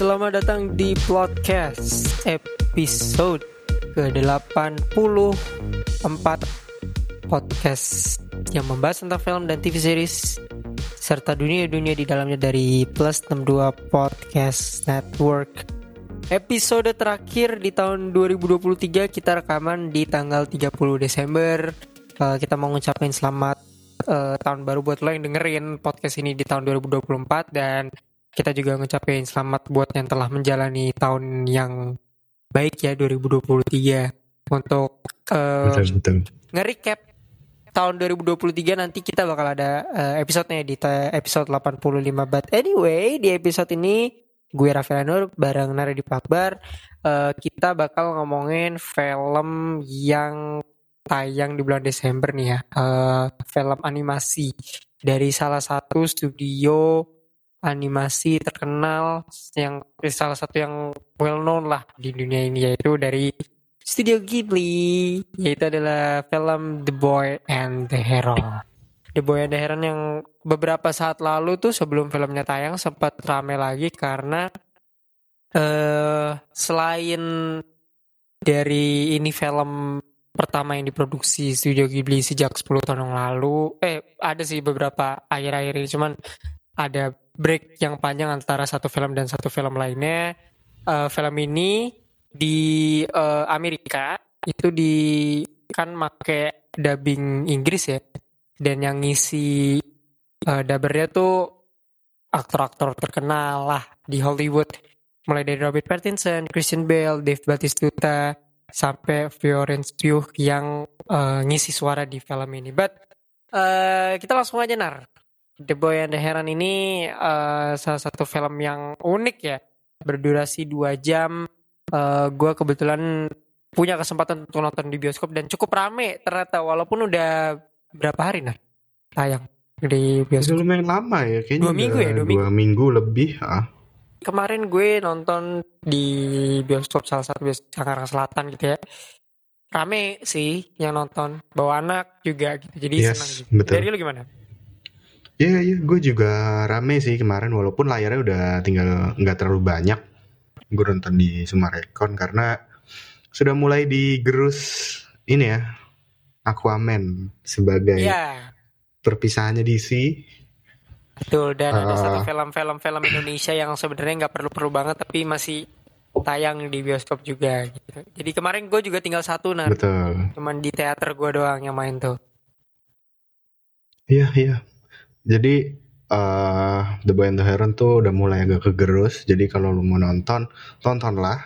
Selamat datang di podcast episode ke-84 podcast yang membahas tentang film dan TV series serta dunia-dunia di dalamnya dari Plus 62 Podcast Network. Episode terakhir di tahun 2023 kita rekaman di tanggal 30 Desember. Uh, kita mau ngucapin selamat uh, tahun baru buat lo yang dengerin podcast ini di tahun 2024 dan kita juga ngucapin selamat buat yang telah menjalani tahun yang baik ya 2023 untuk uh, betul betul. nge-recap tahun 2023 nanti kita bakal ada uh, episodenya di episode 85 but anyway di episode ini gue Rafael Nur bareng Naredi Pakbar uh, kita bakal ngomongin film yang tayang di bulan Desember nih ya. Uh, film animasi dari salah satu studio animasi terkenal yang salah satu yang well known lah di dunia ini yaitu dari Studio Ghibli yaitu adalah film The Boy and the Heron. The Boy and the Heron yang beberapa saat lalu tuh sebelum filmnya tayang sempat rame lagi karena uh, selain dari ini film pertama yang diproduksi Studio Ghibli sejak 10 tahun yang lalu eh ada sih beberapa akhir-akhir ini cuman ada break yang panjang antara satu film dan satu film lainnya. Uh, film ini di uh, Amerika itu di kan make dubbing Inggris ya. Dan yang ngisi uh, dubbernya tuh aktor-aktor terkenal lah di Hollywood. Mulai dari Robert Pattinson, Christian Bale, Dave Bautista, sampai Florence Pugh yang uh, ngisi suara di film ini. But uh, kita langsung aja nar The Boy and the Heron ini uh, salah satu film yang unik ya, berdurasi dua jam. Uh, gue kebetulan punya kesempatan untuk nonton di bioskop dan cukup rame ternyata walaupun udah berapa hari nah tayang di bioskop. Udah lumayan lama ya, kayaknya dua minggu ya, dua minggu. Dua minggu lebih. Ah. Kemarin gue nonton di bioskop salah satu bioskop Jakarta Selatan gitu ya. Rame sih yang nonton, bawa anak juga gitu. Jadi yes, senang gitu. Betul. Dari lu gimana? Iya, yeah, iya, yeah. gue juga rame sih kemarin walaupun layarnya udah tinggal nggak terlalu banyak. Gue nonton di Sumarekon karena sudah mulai digerus ini ya Aquaman sebagai yeah. perpisahannya DC. Betul dan uh, ada satu film-film film Indonesia yang sebenarnya nggak perlu-perlu banget tapi masih tayang di bioskop juga gitu. Jadi kemarin gue juga tinggal satu nah. Betul. Cuman di teater gue doang yang main tuh. Iya, iya. Jadi uh, The Boy and the Heron tuh udah mulai agak kegerus. Jadi kalau lu mau nonton, tontonlah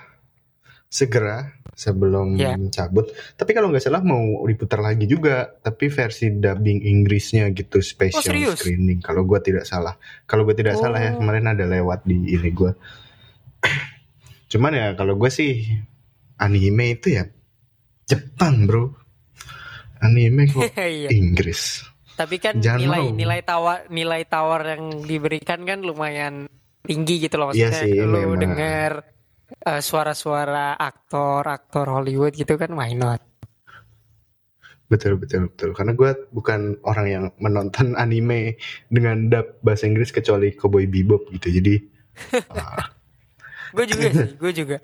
segera sebelum yeah. cabut. Tapi kalau nggak salah mau diputar lagi juga, tapi versi dubbing Inggrisnya gitu special oh, screening. Kalau gue tidak salah, kalau gue tidak oh. salah ya kemarin ada lewat di ini gue. Cuman ya kalau gue sih anime itu ya Jepang bro, anime kok iya. Inggris. Tapi kan Jangan nilai mau. nilai tawar nilai tawar yang diberikan kan lumayan tinggi gitu loh Iya maksudnya. sih, lu denger uh, suara-suara aktor aktor Hollywood gitu kan why not? Betul betul betul. Karena gue bukan orang yang menonton anime dengan dub bahasa Inggris kecuali Cowboy Bebop gitu. Jadi ah, Gue juga sih, gue juga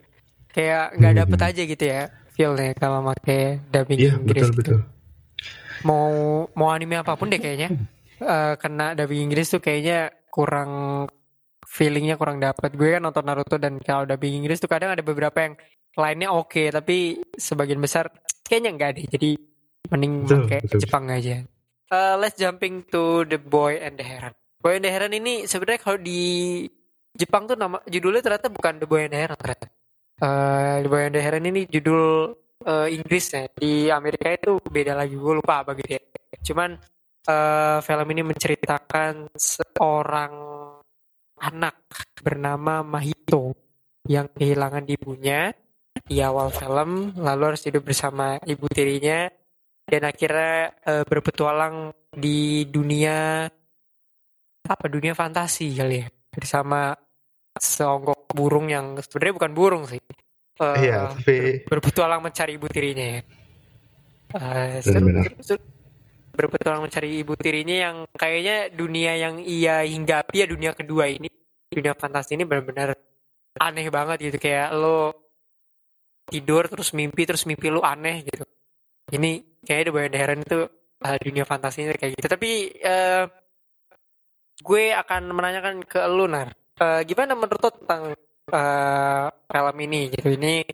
kayak nggak Hmm. dapet aja gitu ya feelnya kalau pakai dubbing iya Inggris betul gitu. betul. Mau mau anime apa pun deh kayaknya eh, kena dubbing Inggris tuh kayaknya kurang feelingnya kurang dapet. Gue kan nonton Naruto dan kalau dubbing Inggris tuh kadang ada beberapa yang lainnya oke tapi sebagian besar kayaknya enggak deh. Jadi mending Betul, pakai betul. Jepang aja. Eh, let's jumping to the boy and the heron. Boy and the heron ini sebenarnya kalau di Jepang tuh nama judulnya ternyata bukan the boy and the heron ternyata. Eh, the boy and the heron ini judul eh, Inggrisnya di Amerika itu beda lagi. Gue lupa apa gitu ya. Cuman eh, film ini menceritakan seorang anak bernama Mahito yang kehilangan ibunya di awal film lalu harus hidup bersama ibu tirinya dan akhirnya eh, berpetualang di dunia apa dunia fantasi kali ya bersama seonggok burung yang sebenarnya bukan burung sih Eh, Iya, tapi berpetualang mencari ibu tirinya ya. Eh, seru, Benar-benar. seru, seru. berpetualang mencari ibu tirinya yang kayaknya dunia yang ia hinggapi ya dunia kedua ini dunia fantasi ini benar-benar aneh banget gitu kayak lo tidur terus mimpi terus mimpi lu aneh gitu ini kayaknya The Boy Heron itu uh, dunia fantasinya kayak gitu tapi uh, gue akan menanyakan ke lu nar uh, gimana menurut lo tentang uh, film ini gitu. Ini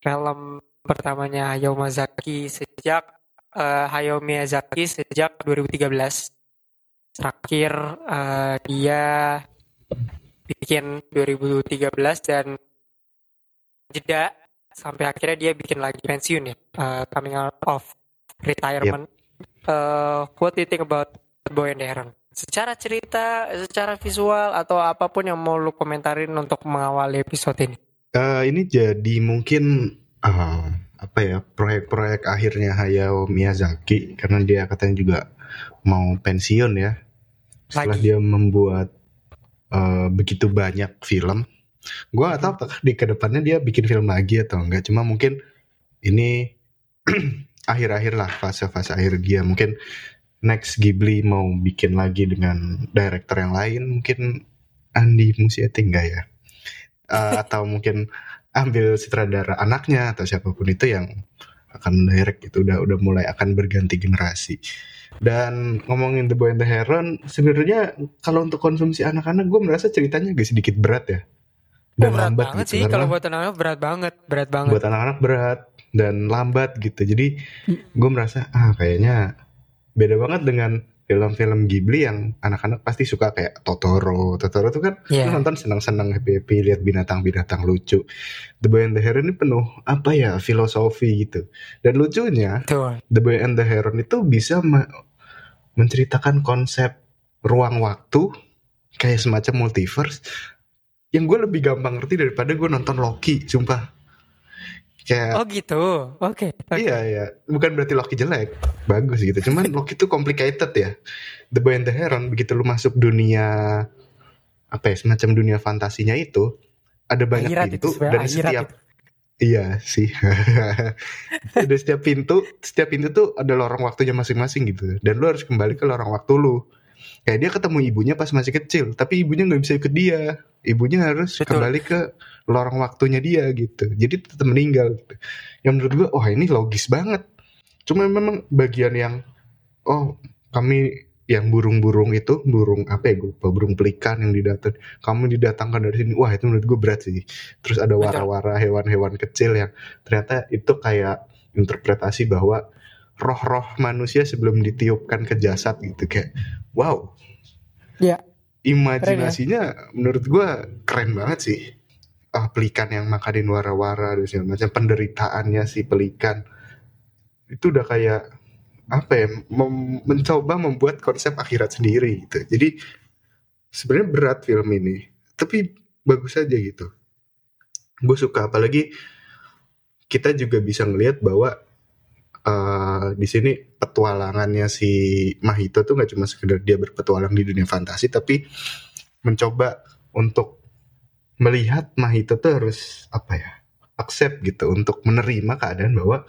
film pertamanya Hayao Miyazaki sejak uh, Hayao Miyazaki sejak 2013 terakhir uh, dia bikin 2013 dan jeda sampai akhirnya dia bikin lagi pensiun ya uh, coming out of retirement. Yep. uh, what do you think about The Boy and the Heron secara cerita secara visual atau apa pun yang mau lu komentarin untuk mengawali episode ini uh, ini jadi mungkin uh, apa ya proyek-proyek akhirnya Hayao Miyazaki karena dia katanya juga mau pensiun ya setelah lagi. dia membuat uh, begitu banyak film Gue gak apakah di ke depannya dia bikin film lagi atau enggak. Cuma mungkin ini akhir-akhir lah fase-fase akhir dia. Mungkin next Ghibli mau bikin lagi dengan director yang lain. Mungkin Andi Muschietti enggak ya? Uh, atau mungkin ambil sutradara anaknya atau siapa pun itu yang akan direct itu udah udah mulai akan berganti generasi. Dan ngomongin The Boy and the Heron, sebenarnya kalau untuk konsumsi anak-anak gue merasa ceritanya agak sedikit berat ya dan oh, berat lambat banget gitu, sih kalau buat anak-anak berat banget berat banget buat anak-anak berat dan lambat gitu jadi hmm. gue merasa ah kayaknya beda banget dengan film-film Ghibli yang anak-anak pasti suka kayak Totoro Totoro tuh kan yeah. nonton senang-senang happy happy lihat binatang-binatang lucu The Boy and the Heron ini penuh apa ya filosofi gitu dan lucunya Tuh. The Boy and the Heron itu bisa menceritakan konsep ruang waktu kayak semacam multiverse yang gue lebih gampang ngerti daripada gue nonton Loki sumpah kayak oh gitu? Oke okay, okay. iya iya. Bukan berarti Loki jelek. Bagus gitu. Cuman Loki tuh complicated ya. The Boy and the Heron begitu lu masuk dunia apa ya semacam dunia fantasinya itu ada banyak Akhirat pintu itu, dan setiap itu. iya sih. Ada setiap pintu setiap pintu tuh ada lorong waktunya masing-masing gitu. Dan lu harus kembali ke lorong waktu lu kayak dia ketemu ibunya pas masih kecil tapi ibunya nggak bisa ikut dia. Ibunya harus Betul. kembali ke lorong waktunya dia gitu. Jadi tetap meninggal gitu. yang menurut gue wah ini logis banget. Cuma memang bagian yang oh kami yang burung-burung itu burung apa ya gue burung pelikan yang didatang kamu didatangkan dari sini. Wah itu menurut gue berat sih. Terus ada wara-wara hewan-hewan kecil yang ternyata itu kayak interpretasi bahwa roh-roh manusia sebelum ditiupkan ke jasad gitu kayak wow. Ya. Imajinasinya keren, ya? menurut gue keren banget sih. Ah, pelikan yang makanin wara-wara dan segala macam penderitaannya si pelikan. Itu udah kayak apa ya mem mencoba membuat konsep akhirat sendiri gitu. Jadi sebenarnya berat film ini tapi bagus aja gitu. Gue suka apalagi kita juga bisa ngelihat bahwa uh, di sini petualangannya si Mahito tuh nggak cuma sekedar dia berpetualang di dunia fantasi tapi mencoba untuk melihat Mahito tuh harus apa ya accept gitu untuk menerima keadaan bahwa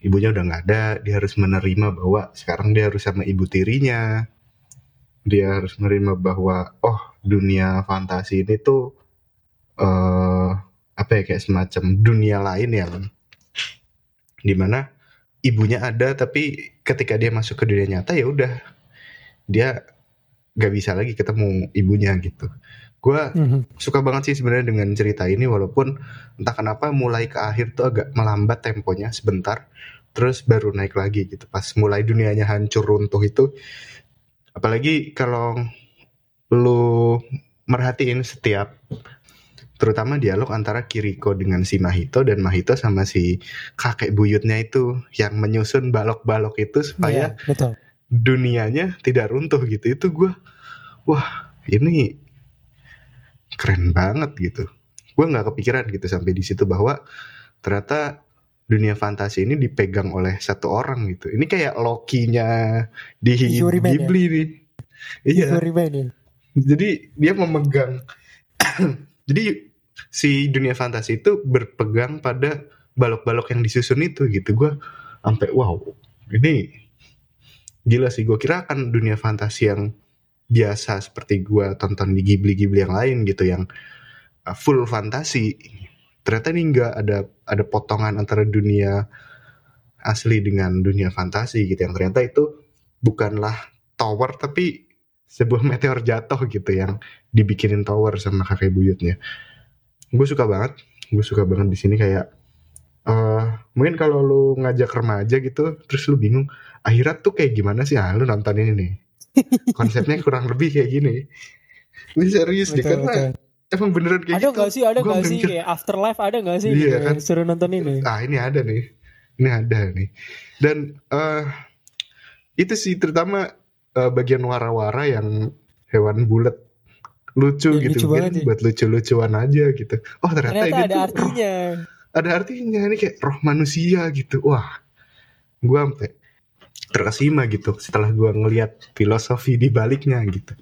ibunya udah nggak ada dia harus menerima bahwa sekarang dia harus sama ibu tirinya dia harus menerima bahwa oh dunia fantasi ini tuh uh, apa ya kayak semacam dunia lain yang di mana ibunya ada tapi ketika dia masuk ke dunia nyata ya udah. Dia gak bisa lagi ketemu ibunya gitu. Gue mm-hmm. suka banget sih sebenarnya dengan cerita ini walaupun entah kenapa mulai ke akhir tuh agak melambat temponya sebentar terus baru naik lagi gitu. Pas mulai dunianya hancur runtuh itu apalagi kalau lu merhatiin setiap terutama dialog antara Kiriko dengan si Mahito dan Mahito sama si kakek buyutnya itu yang menyusun balok-balok itu supaya yeah, betul. dunianya tidak runtuh gitu itu gue wah ini keren banget gitu gue nggak kepikiran gitu sampai di situ bahwa ternyata dunia fantasi ini dipegang oleh satu orang gitu ini kayak Loki-nya di ya? Ghibli ya? nih iya ya? jadi dia memegang jadi si dunia fantasi itu berpegang pada balok-balok yang disusun itu gitu. Gue sampai wow ini gila sih. Gue kira akan dunia fantasi yang biasa seperti gue tonton di Ghibli Ghibli yang lain gitu yang uh, full fantasi. Ternyata ini enggak ada ada potongan antara dunia asli dengan dunia fantasi gitu. Yang ternyata itu bukanlah tower tapi sebuah meteor jatuh gitu yang dibikinin tower sama kakek buyutnya gue suka banget. Gue suka banget di sini kayak uh, mungkin kalau lu ngajak remaja gitu terus lu bingung akhirat tuh kayak gimana sih? Ah lu nonton ini nih. Konsepnya kurang lebih kayak gini. Ini serius deh karena emang beneran kayak ada gitu. nggak sih? Ada Gua nggak sih kayak afterlife ada nggak sih? Iya, gitu, kan? suruh nonton ini. Ah ini ada nih. Ini ada nih. Dan eh itu sih terutama eh, bagian wara-wara yang hewan bulat lucu Iya, gitu lucu banget mungkin buat lucu-lucuan aja gitu. Oh ternyata, ternyata ini ada tuh artinya. roh- ada artinya. Ini kayak roh manusia gitu. Wah gua sampai terkesima gitu setelah gua ngelihat filosofi di baliknya gitu.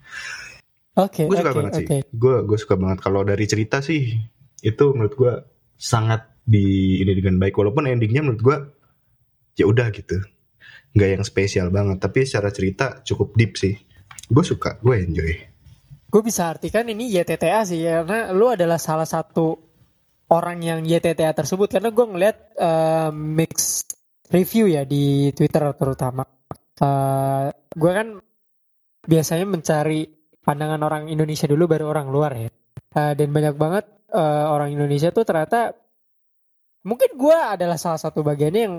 Oke gue suka oke banget sih. gue gue suka banget. Kalau dari cerita sih itu menurut gue sangat di ini dengan baik. Walaupun endingnya menurut gue ya udah gitu. Nggak yang spesial banget. Tapi secara cerita cukup deep sih. Gue suka gue enjoy gue bisa artikan ini YTTA sih karena lu adalah salah satu orang yang YTTA tersebut karena gue ngeliat eh, mix review ya di Twitter terutama. Eh, gue kan biasanya mencari pandangan orang Indonesia dulu baru orang luar ya. Eh, dan banyak banget eh, orang Indonesia tuh ternyata mungkin gue adalah salah satu bagiannya yang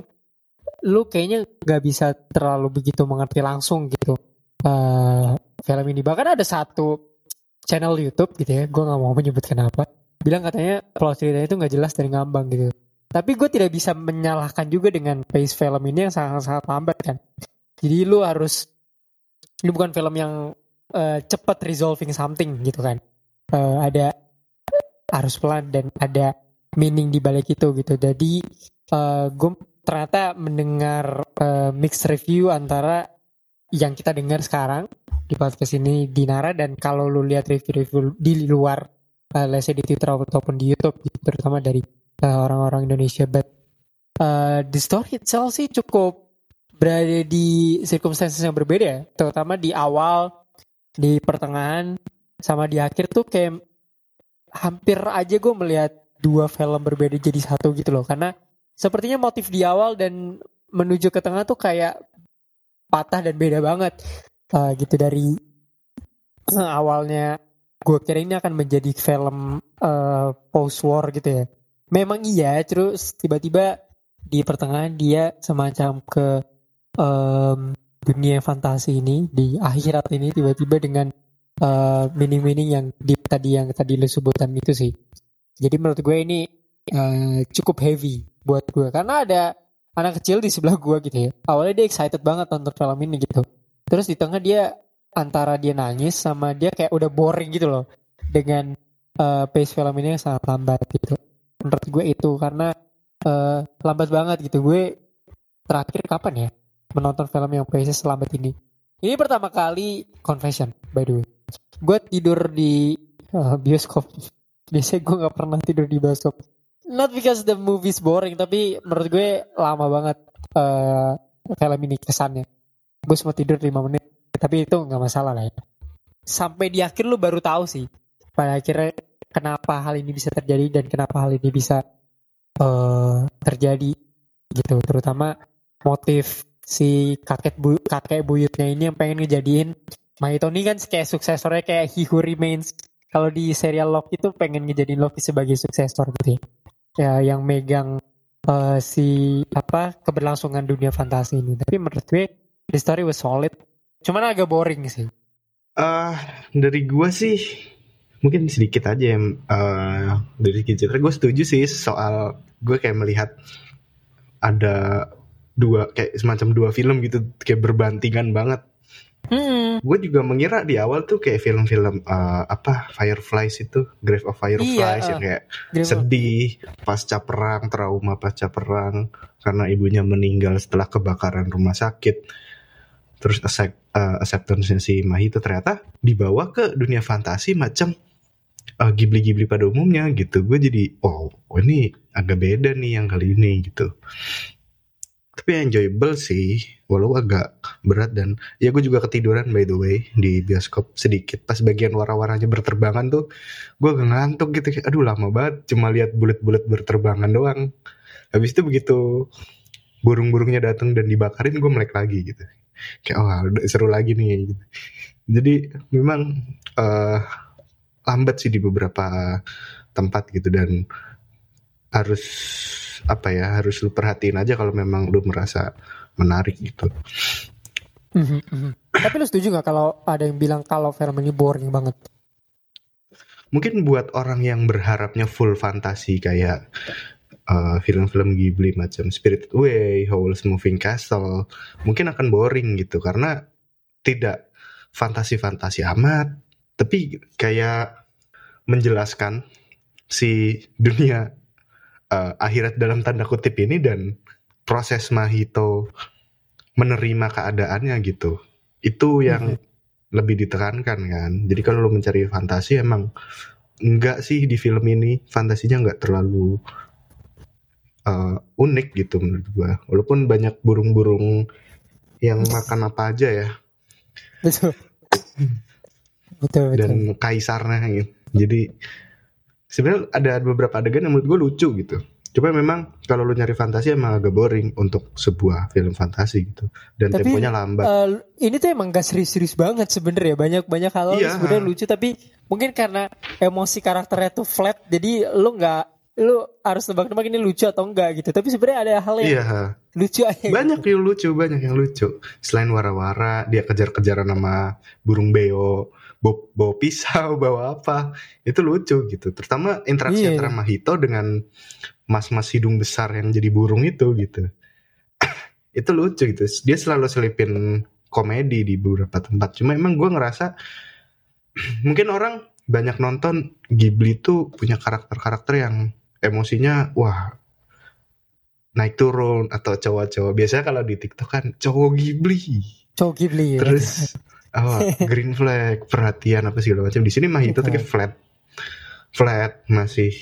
lu kayaknya nggak bisa terlalu begitu mengerti langsung gitu eh film ini. Bahkan ada satu channel YouTube gitu ya gue nggak mau menyebut kenapa bilang katanya plot ceritanya itu nggak jelas dari ngambang gitu. Tapi gue tidak bisa menyalahkan juga dengan pace film ini yang sangat-sangat lambat kan. Jadi lu harus ini bukan film yang eh, cepat resolving something gitu kan. Eh, ada harus pelan dan ada meaning di balik itu gitu. Jadi eh gue ternyata mendengar eh, mixed review antara yang kita dengar sekarang di podcast ini di Nara dan kalau lu lihat review-review di luar uh, let's say di Twitter ataupun di YouTube terutama dari uh, orang-orang Indonesia but uh, the story itself sih cukup berada di circumstances yang berbeda ya. Terutama di awal di pertengahan sama di akhir tuh kayak hampir aja gue melihat dua film berbeda jadi satu gitu loh. Karena sepertinya motif di awal dan menuju ke tengah tuh kayak patah dan beda banget Uh, gitu dari awalnya. Gue kira ini akan menjadi film uh, post war gitu ya. Memang iya terus tiba-tiba di pertengahan dia semacam ke um, dunia fantasi ini di akhirat ini tiba-tiba dengan uh, meaning-meaning yang deep tadi yang tadi lu sebutkan itu sih. Jadi menurut gue ini uh, cukup heavy buat gue karena ada anak kecil di sebelah gue gitu ya. Awalnya dia excited banget nonton film ini gitu terus di tengah dia antara dia nangis sama dia kayak udah boring gitu loh. Dengan uh, pace film ini yang sangat lambat gitu. Menurut gue itu karena uh, lambat banget gitu. Gue terakhir kapan ya menonton film yang pace selambat ini? Ini pertama kali confession by the way. Gue tidur di uh, bioskop. Biasanya gue nggak pernah tidur di bioskop. Not because the movie's boring tapi menurut gue lama banget uh, film ini kesannya gue sempat tidur 5 menit tapi itu nggak masalah lah ya. Sampai di akhir lu baru tahu sih pada akhirnya kenapa hal ini bisa terjadi dan kenapa hal ini bisa uh, terjadi gitu. Terutama motif si kakek bu kakek buyutnya ini yang pengen ngejadiin Maitoni kan kayak suksesornya kayak He Who Remains. Kalau di serial Loki itu pengen ngejadiin Loki sebagai suksesor gitu ya, ya yang megang uh, si apa keberlangsungan dunia fantasi ini. Tapi menurut gue the story was solid. Cuman agak boring sih. Ah, dari gue sih mungkin sedikit aja yang eh, dari cerita. Gue setuju sih soal gue kayak melihat ada dua kayak semacam dua film gitu kayak berbantingan banget. Hmm, gue juga mengira di awal tuh kayak film-film eh, apa Fireflies itu Grave of Fireflies Iya, yang kayak of- sedih pasca perang trauma pasca perang karena ibunya meninggal setelah kebakaran rumah sakit terus accept, eh, acceptance si Mahi itu ternyata dibawa ke dunia fantasi macam eh, Ghibli-Ghibli pada umumnya gitu. Gue jadi oh ini agak beda nih yang kali ini gitu. Tapi enjoyable sih walau agak berat dan ya gue juga ketiduran by the way di bioskop sedikit. Pas bagian warna-warnanya berterbangan tuh gue agak ngantuk gitu. Aduh lama banget cuma lihat bulat-bulat berterbangan doang. Habis itu begitu burung-burungnya datang dan dibakarin gue melek lagi gitu kayak wah udah seru lagi nih gitu. jadi memang uh, lambat sih di beberapa tempat gitu dan harus apa ya harus lu perhatiin aja kalau memang lu merasa menarik gitu. Mm -hmm. Tapi lu setuju nggak kalau ada yang bilang kalau film ini boring banget? Mungkin buat orang yang berharapnya full fantasi kayak uh, film-film Ghibli macam Spirited Away, Howl's Moving Castle, mungkin akan boring gitu karena tidak fantasi-fantasi amat, tapi kayak menjelaskan si dunia uh, akhirat dalam tanda kutip ini dan proses Mahito menerima keadaannya gitu. Itu yang hmm. lebih ditekankan kan. Jadi kalau lo mencari fantasi emang enggak sih di film ini fantasinya enggak terlalu uh, unik gitu menurut gua. Walaupun banyak burung-burung yang makan apa aja ya. Betul. betul, betul. Dan kaisarnya gitu. Jadi sebenarnya ada beberapa adegan yang menurut gue lucu gitu Coba memang kalau lu nyari fantasi emang agak boring untuk sebuah film fantasi gitu dan tapi, temponya lambat. Uh, ini tuh emang gak serius-serius banget sebenernya banyak banyak hal iya. sebenarnya lucu tapi mungkin karena emosi karakternya tuh flat jadi lu nggak lu harus tebak-tebak ini lucu atau enggak gitu. Tapi sebenarnya ada hal yang iya. lucu aja. Gitu. Banyak gitu. yang lucu, banyak yang lucu. Selain wara-wara, dia kejar-kejaran sama burung beo bawa, bawa pisau, bawa apa, itu lucu gitu. Terutama interaksi yeah. antara Mahito dengan mas-mas hidung besar yang jadi burung itu gitu. itu lucu gitu. Dia selalu selipin komedi di beberapa tempat. Cuma emang gue ngerasa mungkin orang banyak nonton Ghibli itu punya karakter-karakter yang emosinya wah naik turun atau cowok-cowok. Biasanya kalau di TikTok kan cowok Ghibli. Cowok Ghibli ya. terus oh, green flag perhatian apa segala macam. Di sini mah itu tapi flat flat masih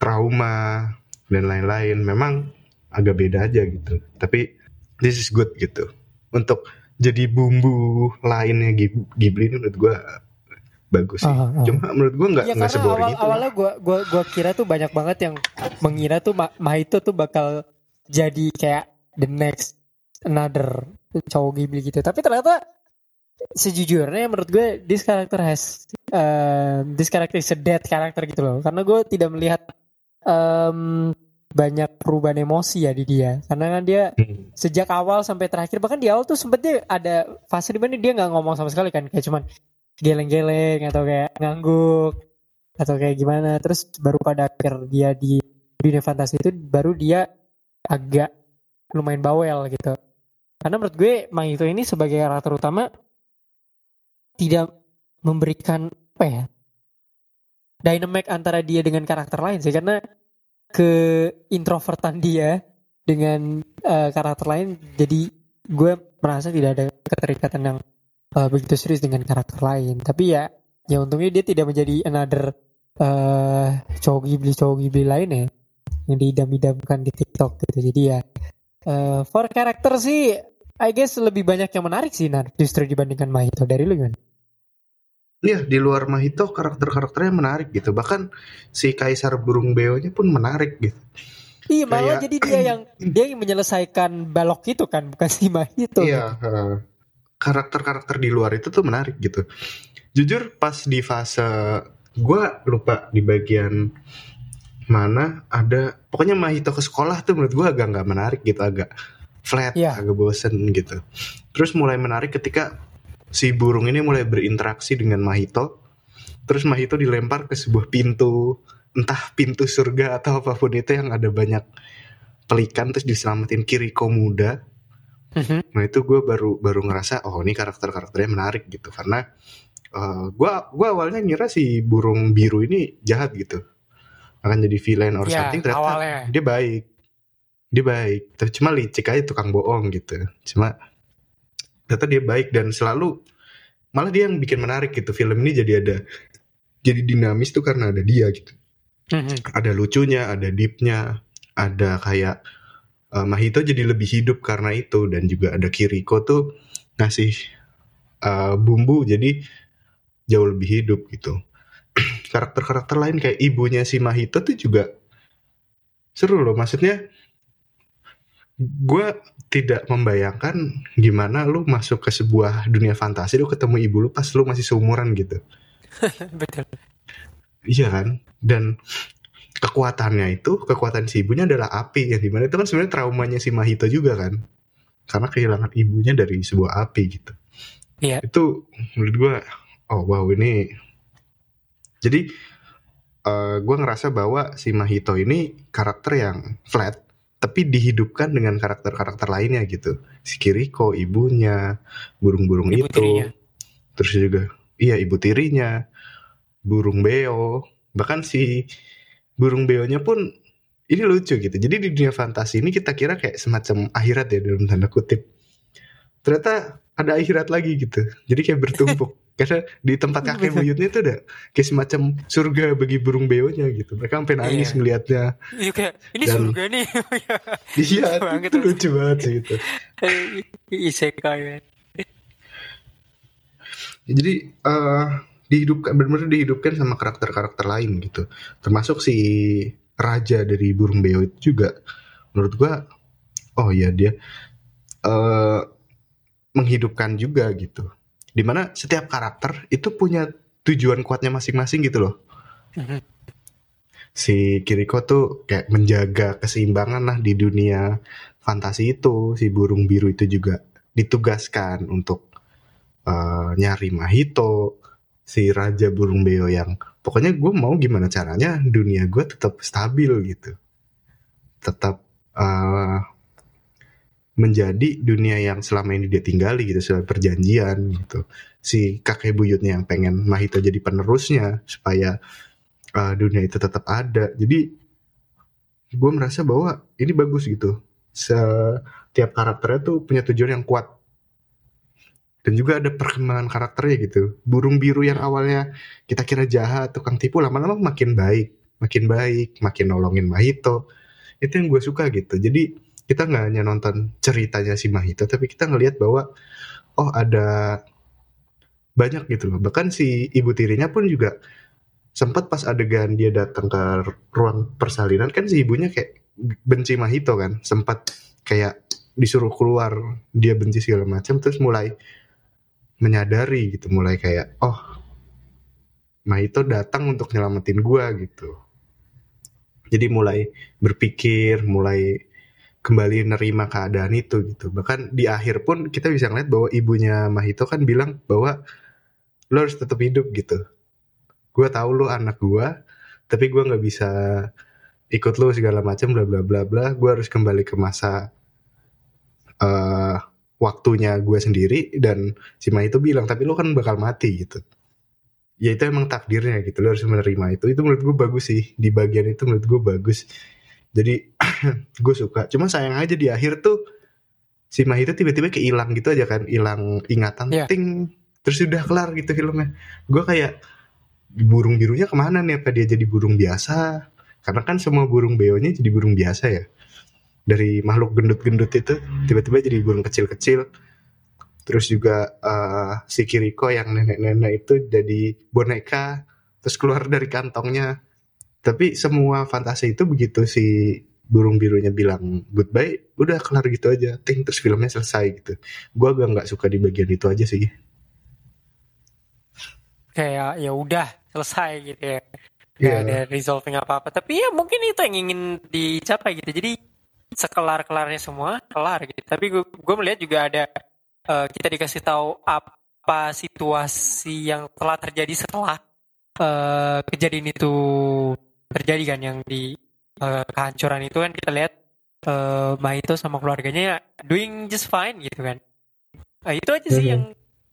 trauma dan lain-lain. Memang agak beda aja gitu. Tapi this is good gitu. Untuk jadi bumbu lainnya Ghibli ini menurut gue bagus sih. Uh, uh. Cuma menurut gue nggak ya, nggak seboring awal, itu. Awalnya gue gua gua kira tuh banyak banget yang mengira tuh Ma Mahito tuh bakal jadi kayak the next another cowok Ghibli gitu. Tapi ternyata sejujurnya menurut gue this character has uh, this character is a dead character gitu loh karena gue tidak melihat um, banyak perubahan emosi ya di dia karena kan dia hmm. sejak awal sampai terakhir bahkan di awal tuh sempet dia ada fase di mana dia nggak ngomong sama sekali kan kayak cuman geleng-geleng atau kayak ngangguk atau kayak gimana. Terus baru pada akhir dia di dunia fantasi itu baru dia agak lumayan bawel gitu. Karena menurut gue Mang itu ini sebagai karakter utama tidak memberikan apa ya dynamic antara dia dengan karakter lain sih. Karena ke introvertan dia dengan uh, karakter lain jadi gue merasa tidak ada keterikatan yang uh, begitu serius dengan karakter lain tapi ya ya untungnya dia tidak menjadi another uh, cowok Ghibli cowok Ghibli lain ya yang diidam-idamkan di TikTok gitu jadi ya uh, for karakter sih I guess lebih banyak yang menarik sih Nar justru dibandingkan Mahito dari lu gimana? Iya di luar Mahito karakter-karakternya menarik gitu bahkan si Kaisar Burung Beonya pun menarik gitu. Iya malah jadi dia yang dia yang menyelesaikan balok itu kan bukan si Mahito. Iya karakter-karakter di luar itu tuh menarik gitu. Jujur pas di fase gue lupa di bagian mana ada pokoknya Mahito ke sekolah tuh menurut gue agak nggak menarik gitu agak flat, yeah. agak bosen gitu. Terus mulai menarik ketika si burung ini mulai berinteraksi dengan Mahito. Terus Mahito dilempar ke sebuah pintu, entah pintu surga atau apa pun itu yang ada banyak pelikan terus diselamatin Kiriko muda. Mm-hmm. Nah itu gue baru baru ngerasa oh ini karakter karakternya menarik gitu. Karena uh, gue gua awalnya ngira si burung biru ini jahat gitu. Akan jadi villain or yeah, something ternyata awalnya. dia baik. Dia baik. Tapi cuma licik aja tukang bohong gitu. Cuma ternyata dia baik dan selalu malah dia yang bikin menarik gitu. Film ini jadi ada jadi dinamis tuh karena ada dia gitu. Mm-hmm. ada lucunya ada deepnya ada kayak uh, Mahito jadi lebih hidup karena itu dan juga ada Kiriko tuh ngasih uh, bumbu jadi jauh lebih hidup gitu. Karakter-karakter lain kayak ibunya si Mahito tuh juga seru loh. Maksudnya gue tidak membayangkan gimana lu masuk ke sebuah dunia fantasi lu ketemu ibu lu pas lu masih seumuran gitu. Betul. Iya kan? Dan kekuatannya itu kekuatan si ibunya adalah api yang di mana itu kan sebenarnya traumanya si Mahito juga kan. Karena kehilangan ibunya dari sebuah api gitu. Iya. Itu menurut gue oh wow ini jadi uh, gue ngerasa bahwa si Mahito ini karakter yang flat tapi dihidupkan dengan karakter-karakter lainnya gitu. Si Kiriko ibunya burung-burung Ibu itu. tirinya. terus juga iya ibu tirinya burung beo. Bahkan si burung beonya pun ini lucu gitu. Jadi di dunia fantasi ini kita kira kayak semacam akhirat ya dalam tanda kutip. Ternyata ada akhirat lagi gitu. Jadi kayak bertumpuk. Karena di tempat kakek buyutnya itu ada kayak semacam surga bagi burung beonya gitu. Mereka sampai nangis Iya. ngelihatnya. Iya kayak ini Dan- surga nih. Iya Banget itu lucu banget sih gitu. Isekai jadi eh dihidupkan benar-benar dihidupkan sama karakter-karakter lain gitu. Termasuk si raja dari burung beo itu juga. Menurut gua oh iya dia eh menghidupkan juga gitu. Di mana setiap karakter itu punya tujuan kuatnya masing-masing gitu loh. Mhm. si Kiriko tuh kayak menjaga keseimbangan lah di dunia fantasi itu. Si burung biru itu juga ditugaskan untuk eh, nyari Mahito si raja burung beo yang pokoknya gue mau gimana caranya dunia gue tetap stabil gitu. Tetap eh, menjadi dunia yang selama ini dia tinggali gitu sesuai perjanjian gitu. Si kakek buyutnya yang pengen Mahito jadi penerusnya supaya uh, dunia itu tetap ada. Jadi gue merasa bahwa ini bagus gitu. Setiap karakternya tuh punya tujuan yang kuat dan juga ada perkembangan karakternya gitu. Burung biru yang awalnya kita kira jahat tukang tipu lama-lama makin baik. Makin baik makin nolongin Mahito. Itu yang gue suka gitu. Jadi kita nggak hanya nonton ceritanya si Mahito tapi kita ngelihat bahwa oh ada banyak gitu loh. Bahkan si ibu tirinya pun juga sempat pas adegan dia datang ke ruang persalinan kan si ibunya kayak benci Mahito kan. Sempat kayak disuruh keluar dia benci segala macam terus mulai menyadari gitu mulai kayak oh Mahito datang untuk nyelamatin gua gitu. Jadi mulai berpikir mulai kembali nerima keadaan itu gitu. Bahkan di akhir pun kita bisa ngeliat bahwa ibunya Mahito kan bilang bahwa lo harus tetap hidup gitu. Gue tahu lo anak gue tapi gue nggak bisa ikut lo segala macam bla bla bla bla. Gue harus kembali ke masa eh waktunya gue sendiri dan si Mahito bilang tapi lo kan bakal mati gitu. Ya itu emang takdirnya gitu lo harus menerima itu. Itu menurut gue bagus sih. Di bagian itu menurut gue bagus. Jadi gue suka. Cuma sayang aja di akhir tuh si Mahito tiba-tiba kehilang gitu aja kan. Hilang ingatan Iya. ting terus udah kelar gitu filmnya. Gue kayak burung birunya ke mana nih? Apa dia jadi burung biasa? Karena kan semua burung beonya jadi burung biasa ya dari makhluk gendut-gendut itu tiba-tiba jadi burung kecil-kecil. Terus juga eh, si Kiriko yang nenek-nenek itu jadi boneka terus keluar dari kantongnya. Tapi semua fantasi itu begitu si burung birunya bilang goodbye udah kelar gitu aja ting terus filmnya selesai gitu. Gue agak nggak suka di bagian itu aja sih. Kayak ya udah selesai gitu ya. Gak Iya. ada resolving apa-apa. Tapi ya mungkin itu yang ingin dicapai gitu. Jadi sekelar-kelarnya semua kelar gitu tapi gue gue melihat juga ada eh, kita dikasih tahu apa situasi yang telah terjadi setelah eh, kejadian itu terjadi kan yang di eh, kehancuran itu kan kita lihat eh, Mahito sama keluarganya doing just fine gitu kan Nah, itu aja sih Mhm. yang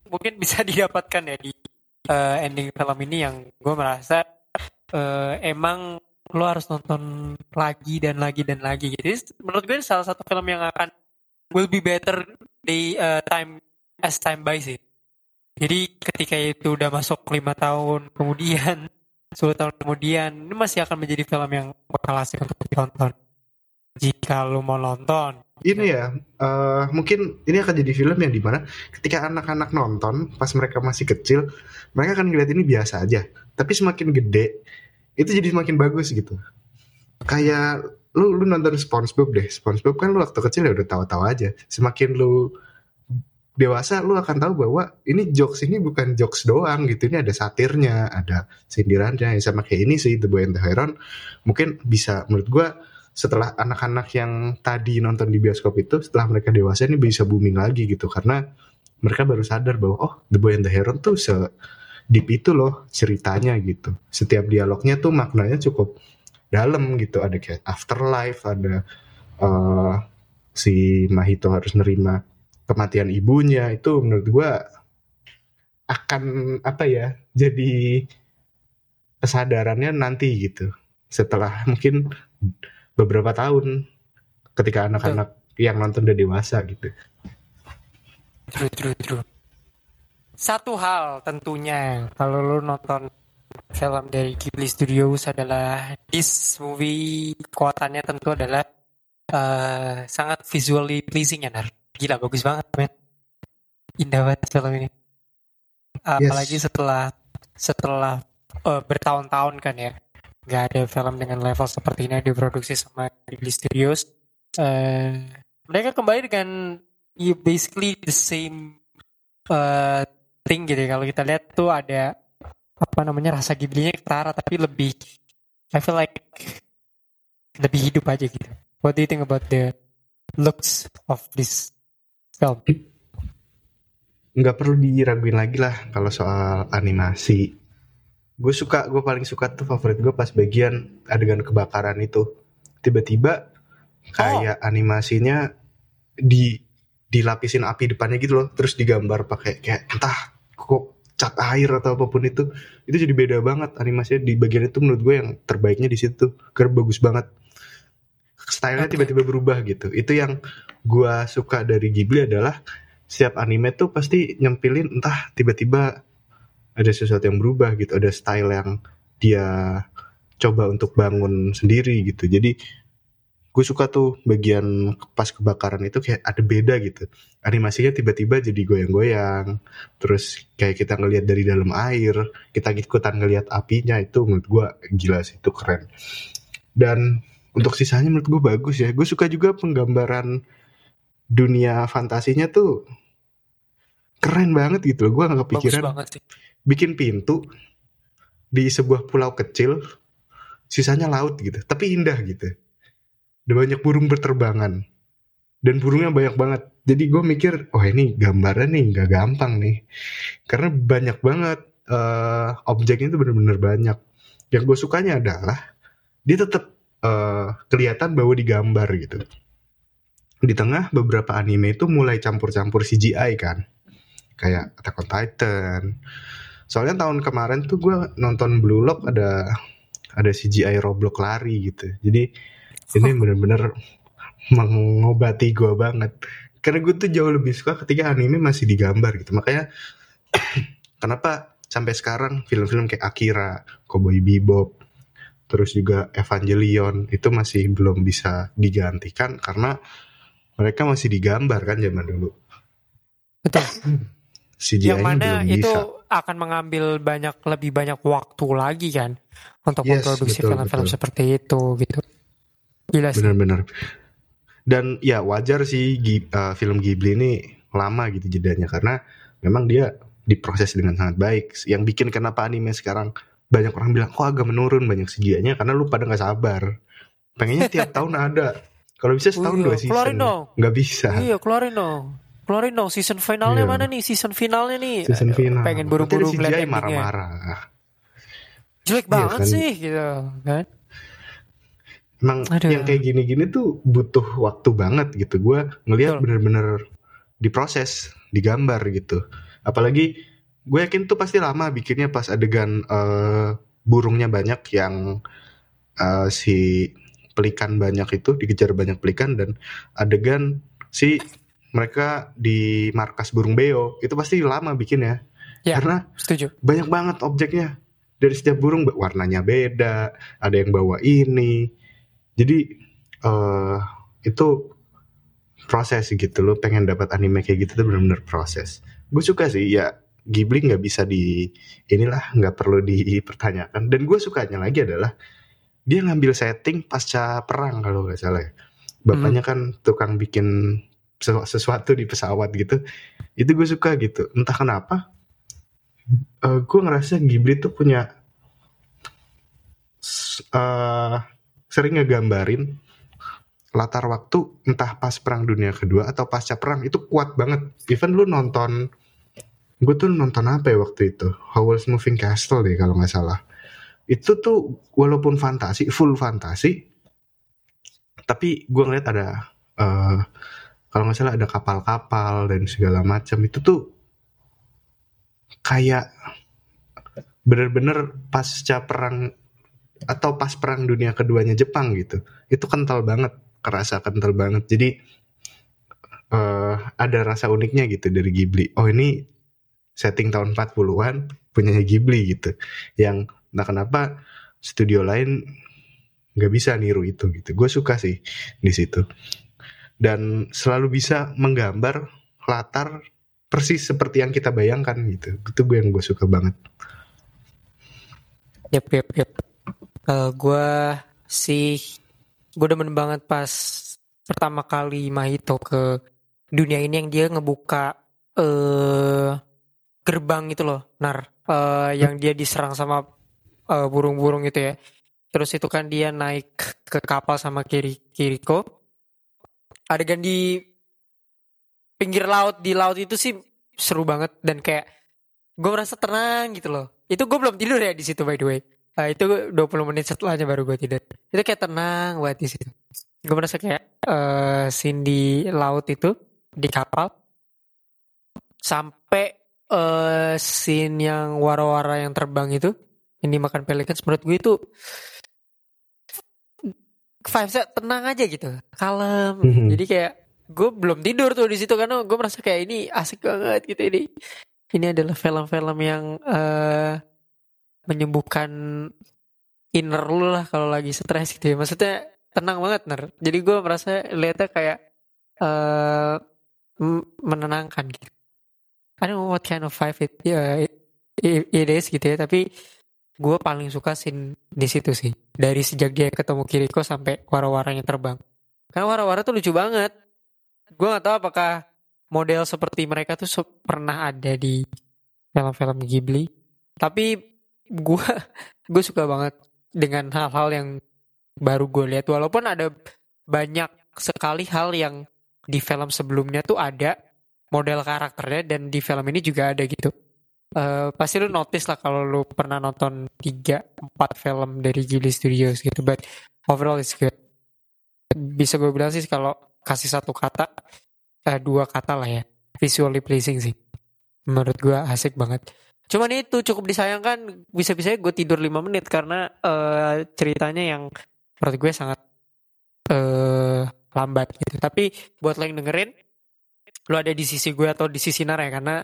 mungkin bisa didapatkan ya di eh, ending film ini yang gue merasa eh, emang lo harus nonton lagi dan lagi dan lagi. Jadi, menurut gue ini salah satu film yang akan will be better di eh, time as time by sih. Jadi ketika itu udah masuk lima tahun kemudian, 10 tahun kemudian, ini masih akan menjadi film yang bakal asik untuk ditonton. jika lu mau nonton. Ini ya, uh, mungkin ini akan jadi film yang di mana ketika anak-anak nonton pas mereka masih kecil, mereka akan ngeliat ini biasa aja. Tapi semakin gede, itu jadi semakin bagus gitu. Kayak lu lu nonton SpongeBob deh. SpongeBob kan lu waktu kecil ya udah tahu-tahu aja. Semakin lu dewasa lu akan tahu bahwa ini jokes ini bukan jokes doang gitu ini ada satirnya ada sindirannya sama kayak ini sih The Boy and the Heron mungkin bisa menurut gua setelah anak-anak yang tadi nonton di bioskop itu setelah mereka dewasa ini bisa booming lagi gitu karena mereka baru sadar bahwa oh The Boy and the Heron tuh se deep itu loh ceritanya gitu. Setiap dialognya tuh maknanya cukup dalam gitu. Ada kayak afterlife ada uh, si Mahito harus nerima kematian ibunya. Itu menurut gua akan apa ya jadi kesadarannya nanti gitu. Setelah mungkin beberapa tahun ketika anak-anak yang nonton udah dewasa gitu. True, true, true. Satu hal tentunya kalau lo nonton film dari Ghibli Studios adalah this movie kekuatannya tentu adalah uh, sangat visually pleasing ya Nar. Gila bagus banget men. Indah banget film ini. Uh, yes. Apalagi setelah setelah uh, bertahun-tahun kan ya nggak ada film dengan level seperti ini diproduksi sama Ghibli Studios. Uh, mereka kembali dengan you basically the same uh, thing gitu ya. Kalau kita lihat tuh ada apa namanya rasa Ghibli-nya ketara tapi lebih I feel like lebih hidup aja gitu. What do you think about the looks of this film? Nggak perlu diraguin lagi lah kalau soal animasi gue suka gue paling suka tuh favorit gue pas bagian adegan kebakaran itu tiba-tiba kayak oh. animasinya di dilapisin api depannya gitu loh. Terus digambar pakai kayak entah kok cat air atau apa pun itu. Itu jadi beda banget animasinya. Di bagian itu menurut gue yang terbaiknya di situ. Karena bagus banget. Stylenya okay. tiba-tiba berubah gitu. Itu yang gue suka dari Ghibli adalah setiap anime tuh pasti nyempilin entah tiba-tiba ada sesuatu yang berubah gitu. Ada style yang dia coba untuk bangun sendiri gitu. Jadi gue suka tuh bagian pas kebakaran itu kayak ada beda gitu. Animasinya tiba-tiba jadi goyang-goyang. Terus kayak kita ngelihat dari dalam air kita ikutan ngelihat apinya itu menurut gue gila sih itu keren. Dan untuk sisanya menurut gue bagus ya. Gue suka juga penggambaran dunia fantasinya tuh keren banget gitu loh. Gue nggak kepikiran bagus banget sih. bikin pintu di sebuah pulau kecil sisanya laut gitu. Tapi indah gitu ada banyak burung berterbangan. Dan burungnya banyak banget. Jadi gue mikir oh ini gambarnya nih nggak gampang nih. Karena banyak banget uh, objeknya itu bener-bener banyak. Yang gue sukanya adalah dia tetap uh, eh, kelihatan bahwa digambar gitu. Di tengah beberapa anime itu mulai campur-campur CGI kan. Kayak Attack on Titan. Soalnya tahun kemarin tuh gue nonton Blue Lock ada ada CGI Roblox lari gitu. Jadi ini bener-bener mengobati gue banget karena gue tuh jauh lebih suka ketika anime masih digambar gitu makanya kenapa sampai sekarang film-film kayak Akira, Cowboy Bebop, terus juga Evangelion itu masih belum bisa digantikan karena mereka masih digambar kan zaman dulu. Betul. CGI yang mana belum itu bisa akan mengambil banyak lebih banyak waktu lagi kan untuk yes, memproduksi film-film seperti itu gitu. Gila sih. Benar-benar. Dan ya wajar sih uh, film Ghibli ini lama gitu jedanya karena memang dia diproses dengan sangat baik. Yang bikin kenapa anime sekarang banyak orang bilang kok agak menurun banyak CGI-nya karena lu pada nggak sabar. Pengennya tiap tahun ada. Kalau bisa setahun oh, iya. dua season. Nggak bisa. Iya, keluarin dong keluarin dong season finalnya iya. mana nih season finalnya nih season final pengen buru-buru ngeliat marah-marah jelek iya, banget kan? sih gitu kan emang Aduh. yang kayak gini-gini tuh butuh waktu banget gitu. Gue ngelihat bener-bener diproses digambar gitu. Apalagi gue yakin tuh pasti lama bikinnya pas adegan uh, burungnya banyak yang uh, si pelikan banyak itu dikejar banyak pelikan dan adegan si mereka di markas burung beo itu pasti lama bikinnya. Ya, karena setuju. banyak banget objeknya. Dari setiap burung warnanya beda ada yang bawa ini jadi uh, itu proses gitu lo pengen dapat anime kayak gitu tuh bener-bener proses. Gue suka sih ya Ghibli nggak bisa di inilah nggak perlu dipertanyakan. Dan gue sukanya lagi adalah dia ngambil setting pasca perang kalau nggak salah ya. Bapaknya kan tukang bikin sesuatu di pesawat gitu. Itu gue suka gitu. Entah kenapa uh, gue ngerasa Ghibli tuh punya uh, sering ngegambarin latar waktu entah pas perang dunia kedua atau pasca perang itu kuat banget. Even lu nonton gue tuh nonton apa ya waktu itu? Howl's Moving Castle deh kalau nggak salah. Itu tuh walaupun fantasi full fantasi tapi gue ngeliat ada uh, kalau nggak salah ada kapal-kapal dan segala macam. Itu tuh kayak bener-bener pasca perang atau pas perang dunia keduanya Jepang gitu itu kental banget kerasa kental banget. Jadi uh, ada rasa uniknya gitu dari Ghibli. Oh ini setting tahun 40-an punya Ghibli gitu yang nah kenapa studio lain nggak bisa niru itu gitu. Gue suka sih di situ. Dan selalu bisa menggambar latar persis seperti yang kita bayangkan gitu. Itu gue yang gue suka banget. Yep yep yep uh, gue sih gue demen banget pas pertama kali Mahito ke dunia ini yang dia ngebuka uh, gerbang itu loh, nar, uh, yang dia diserang sama uh, burung-burung itu ya. Terus itu kan dia naik ke kapal sama Kiri Kiriko. Adegan di pinggir laut di laut itu sih seru banget dan kayak gue merasa tenang gitu loh. Itu gue belum tidur ya di situ by the way. Uh, itu 20 menit setelahnya baru gue tidur. Itu kayak tenang buat di situ. Gue merasa kayak uh, scene di laut itu di kapal sampai uh, scene yang wara-wara yang terbang itu ini makan pelicans menurut gue itu vibesnya tenang aja gitu kalem mm -hmm. jadi kayak gue belum tidur tuh di situ karena gue merasa kayak ini asik banget gitu ini ini adalah film-film yang uh, menyembuhkan inner lu lah kalau lagi stres gitu ya. Maksudnya tenang banget ner. Jadi gue merasa lihatnya kayak uh, menenangkan gitu. I don't know what kind of vibe it, yeah, it, it is gitu ya. Tapi gue paling suka scene di situ sih. Dari sejak dia ketemu Kiriko sampai wara-waranya terbang. Karena wara-wara tuh lucu banget. Gue gak tahu apakah model seperti mereka tuh pernah ada di film-film Ghibli. Tapi gue gue suka banget dengan hal-hal yang baru gue lihat. Walaupun ada banyak sekali hal yang di film sebelumnya tuh ada model karakternya dan di film ini juga ada gitu. Uh, pasti lu notice lah kalau lu pernah nonton tiga empat film dari Ghibli Studios gitu but overall it's good. Bisa gue bilang sih kalau kasih satu kata uh, dua kata lah ya. Visually pleasing sih. Menurut gue asik banget Cuman itu cukup disayangkan bisa-bisa gue tidur 5 menit karena uh, ceritanya yang menurut gue sangat uh, lambat gitu. Tapi buat lo yang dengerin, lo ada di sisi gue atau di sisi Nara ya karena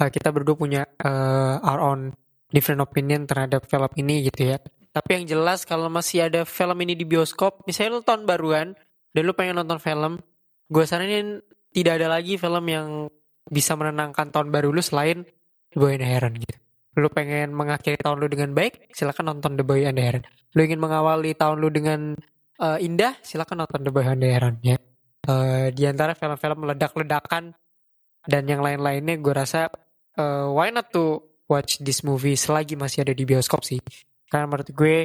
uh, kita berdua punya uh, our own different opinion terhadap film ini gitu ya. Tapi yang jelas kalau masih ada film ini di bioskop, misalnya lo tahun baruan dan lo pengen nonton film, gue saranin tidak ada lagi film yang bisa menenangkan tahun baru lu selain Boy and Heron gitu. Lu pengen mengakhiri tahun lu dengan baik, silakan nonton The Boy and the Heron. Lu ingin mengawali tahun lu dengan uh, indah, silakan nonton The Boy and the Heron ya. Uh, di antara film-film meledak-ledakan dan yang lain-lainnya gue rasa uh, why not to watch this movie selagi masih ada di bioskop sih. Karena menurut gue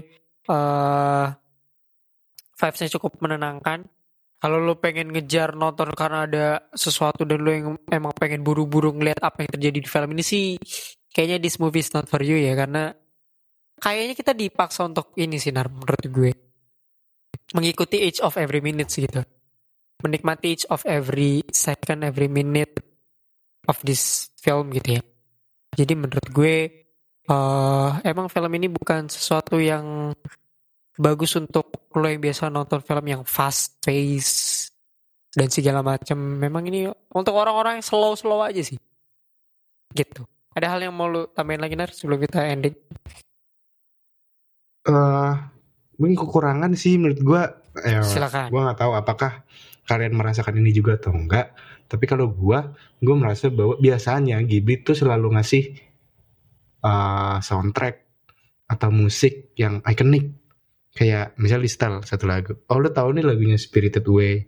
uh, vibesnya cukup menenangkan kalau lu pengen ngejar nonton karena ada sesuatu dan lu yang emang pengen buru-buru ngeliat apa yang terjadi di film ini sih kayaknya this movie is not for you ya karena kayaknya kita dipaksa untuk ini sih Nar, menurut gue. Mengikuti each of every minute gitu. Menikmati each of every second every minute of this film gitu ya. Jadi menurut gue uh, emang film ini bukan sesuatu yang bagus untuk lo yang biasa nonton film yang fast pace dan segala macam. Memang ini untuk orang-orang yang slow-slow aja sih. Gitu. Ada hal yang mau lo tambahin lagi Nar sebelum kita ending? Uh, mungkin kekurangan sih menurut gue Eh, Silakan. Gue nggak tahu apakah kalian merasakan ini juga atau enggak. Tapi kalau gue, gue merasa bahwa biasanya Ghibli tuh selalu ngasih uh, soundtrack atau musik yang ikonik. Kayak misalnya di satu lagu. Oh lo tahu nih lagunya Spirited Away.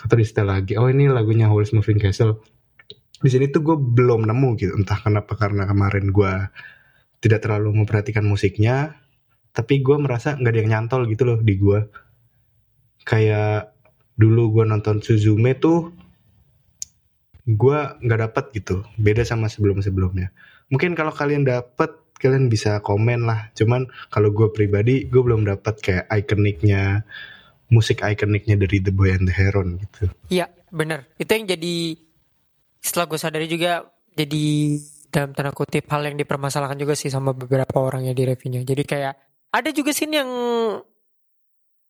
Atau di lagi. Oh ini lagunya Howl's Moving Castle. Di sini tuh gue belum nemu gitu. Entah kenapa karena kemarin gue tidak terlalu memperhatikan musiknya. Tapi gue merasa nggak ada yang nyantol gitu loh di gue kayak dulu gue nonton Suzume tuh gue nggak dapet gitu beda sama sebelum sebelumnya mungkin kalau kalian dapet kalian bisa komen lah cuman kalau gue pribadi gue belum dapet kayak ikoniknya musik ikoniknya dari The Boy and the Heron gitu Iya, bener. Itu yang jadi setelah gue sadari juga jadi dalam tanda kutip hal yang dipermasalahkan juga sih sama beberapa orang ya di reviewnya. Jadi kayak ada juga scene yang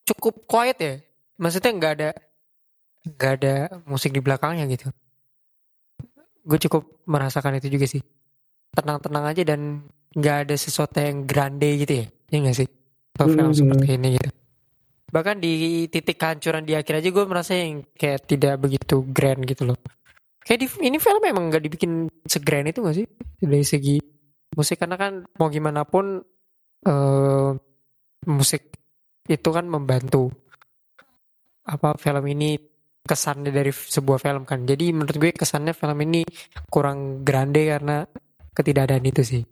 cukup quiet ya. Maksudnya nggak ada nggak ada musik di belakangnya gitu. Gue cukup merasakan itu juga sih. Tenang-tenang aja dan nggak ada sesuatu yang grande gitu ya. Iya nggak sih? Atau film Hmm. seperti ini gitu. Bahkan di titik kehancuran di akhir aja gue merasa yang kayak tidak begitu grand gitu loh. Kayak di, ini film emang nggak dibikin segrand itu gak sih? Dari segi musik karena kan mau gimana pun eh, musik itu kan membantu apa film ini kesannya dari sebuah film kan. Jadi menurut gue kesannya film ini kurang grande karena ketidakadaan itu sih.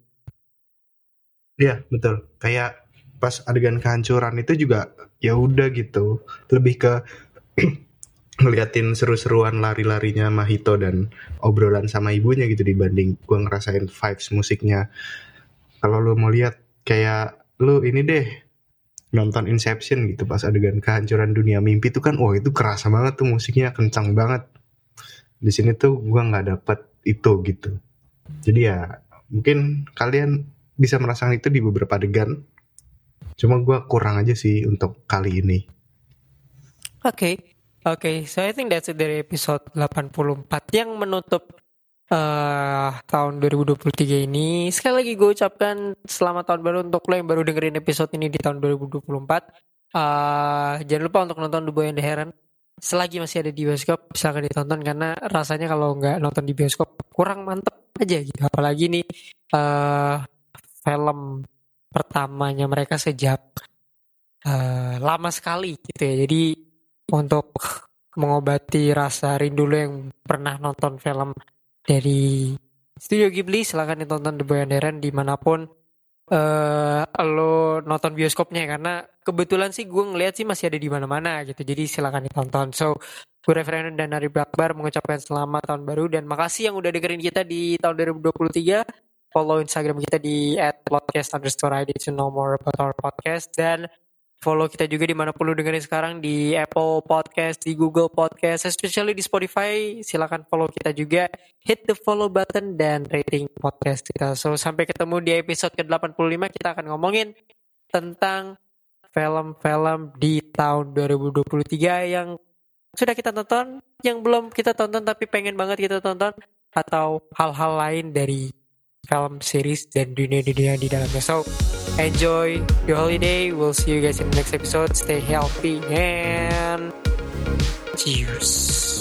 Iya betul. Kayak pas adegan kehancuran itu juga ya udah gitu. Lebih ke ngeliatin seru-seruan lari-larinya Mahito dan obrolan sama ibunya gitu dibanding gua ngerasain vibes musiknya. Kalau lu mau lihat kayak lu ini deh nonton Inception gitu pas adegan kehancuran dunia mimpi itu kan wah itu kerasa banget tuh musiknya kencang banget. Di sini tuh gua nggak dapet itu gitu jadi ya mungkin kalian bisa merasakan itu di beberapa adegan cuma gua kurang aja sih untuk kali ini Oke, oke. So I think that's it dari episode 84 yang menutup eh tahun 2023 ini. Sekali lagi gue ucapkan selamat tahun baru untuk lo yang baru dengerin episode ini di tahun 2024. eh jangan lupa untuk nonton The Boy and the Heron. Selagi masih ada di bioskop, silakan ditonton karena rasanya kalau nggak nonton di bioskop kurang mantep aja gitu. Apalagi nih eh film pertamanya mereka sejak eh, lama sekali gitu ya. Jadi untuk mengobati rasa rindu lo yang pernah nonton film dari Studio Ghibli silahkan ditonton The Boy and Heron di mana pun eh lo nonton bioskopnya karena kebetulan sih gue ngeliat sih masih ada di mana-mana gitu jadi silakan ditonton. So gue Reverend dan Ari Akbar mengucapkan selamat tahun baru dan makasih yang udah dengerin kita di tahun 2023 follow Instagram kita di @podcast underscore ID to know more about our podcast dan follow kita juga di mana pun lu dengerin sekarang di Apple Podcast, di Google Podcast, especially di Spotify. Silakan follow kita juga, hit the follow button dan rating podcast kita. So sampai ketemu di episode ke-85 kita akan ngomongin tentang film-film di tahun 2023 yang sudah kita tonton, yang belum kita tonton tapi pengen banget kita tonton atau hal-hal lain dari film series dan dunia-dunia di dalamnya. So, enjoy your holiday. We'll see you guys in the next episode. Stay healthy and cheers.